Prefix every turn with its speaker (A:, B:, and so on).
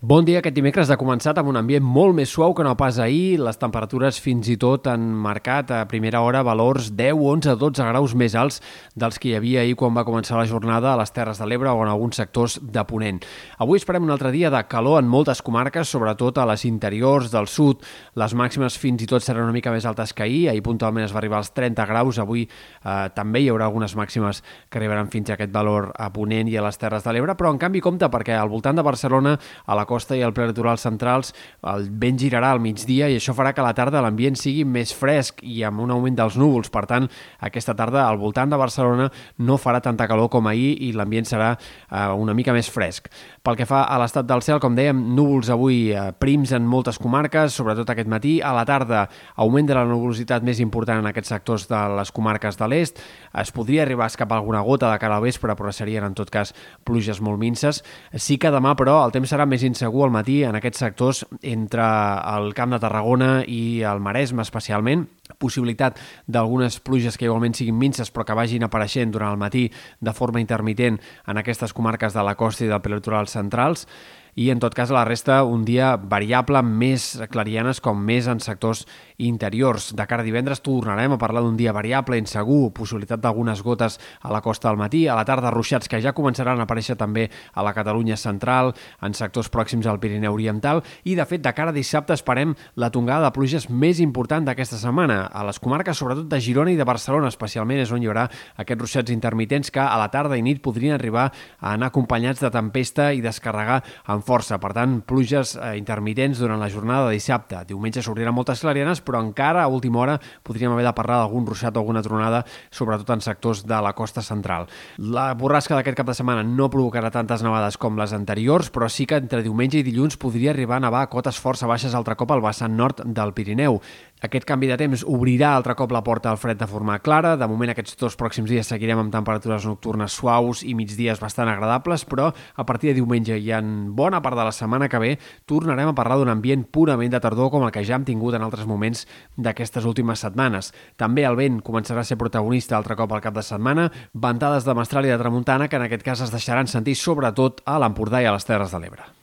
A: Bon dia. Aquest dimecres ha començat amb un ambient molt més suau que no pas ahir. Les temperatures fins i tot han marcat a primera hora valors 10, 11, 12 graus més alts dels que hi havia ahir quan va començar la jornada a les Terres de l'Ebre o en alguns sectors de Ponent. Avui esperem un altre dia de calor en moltes comarques, sobretot a les interiors del sud. Les màximes fins i tot seran una mica més altes que ahir. Ahir puntualment es va arribar als 30 graus. Avui eh, també hi haurà algunes màximes que arribaran fins a aquest valor a Ponent i a les Terres de l'Ebre, però en canvi compte perquè al voltant de Barcelona, a la costa i al prelitoral centrals el vent girarà al migdia i això farà que la tarda l'ambient sigui més fresc i amb un augment dels núvols. Per tant, aquesta tarda al voltant de Barcelona no farà tanta calor com ahir i l'ambient serà eh, una mica més fresc. Pel que fa a l'estat del cel, com dèiem, núvols avui eh, prims en moltes comarques, sobretot aquest matí. A la tarda, augment de la nuvolositat més important en aquests sectors de les comarques de l'est. Es podria arribar a escapar alguna gota de cara al vespre, però serien en tot cas pluges molt minces. Sí que demà, però, el temps serà més insegur al matí en aquests sectors entre el Camp de Tarragona i el Maresme especialment, possibilitat d'algunes pluges que igualment siguin minces però que vagin apareixent durant el matí de forma intermitent en aquestes comarques de la costa i del prelitoral centrals i en tot cas la resta un dia variable més clarianes com més en sectors interiors. De cara a divendres tornarem a parlar d'un dia variable, insegur, possibilitat d'algunes gotes a la costa del matí, a la tarda ruixats que ja començaran a aparèixer també a la Catalunya central, en sectors pròxims al Pirineu Oriental i de fet de cara a dissabte esperem la tongada de pluges més important d'aquesta setmana. A les comarques sobretot de Girona i de Barcelona especialment és on hi haurà aquests ruixats intermitents que a la tarda i nit podrien arribar a anar acompanyats de tempesta i descarregar amb força. Per tant, pluges eh, intermitents durant la jornada de dissabte. Diumenge s'obriran moltes clarianes, però encara a última hora podríem haver de parlar d'algun ruixat o alguna tronada, sobretot en sectors de la costa central. La borrasca d'aquest cap de setmana no provocarà tantes nevades com les anteriors, però sí que entre diumenge i dilluns podria arribar a nevar a cotes força baixes altre cop al vessant nord del Pirineu. Aquest canvi de temps obrirà altre cop la porta al fred de forma clara. De moment, aquests dos pròxims dies seguirem amb temperatures nocturnes suaus i migdies bastant agradables, però a partir de diumenge i en bona part de la setmana que ve tornarem a parlar d'un ambient purament de tardor com el que ja hem tingut en altres moments d'aquestes últimes setmanes. També el vent començarà a ser protagonista altre cop al cap de setmana, ventades de mestral i de tramuntana que en aquest cas es deixaran sentir sobretot a l'Empordà i a les Terres de l'Ebre.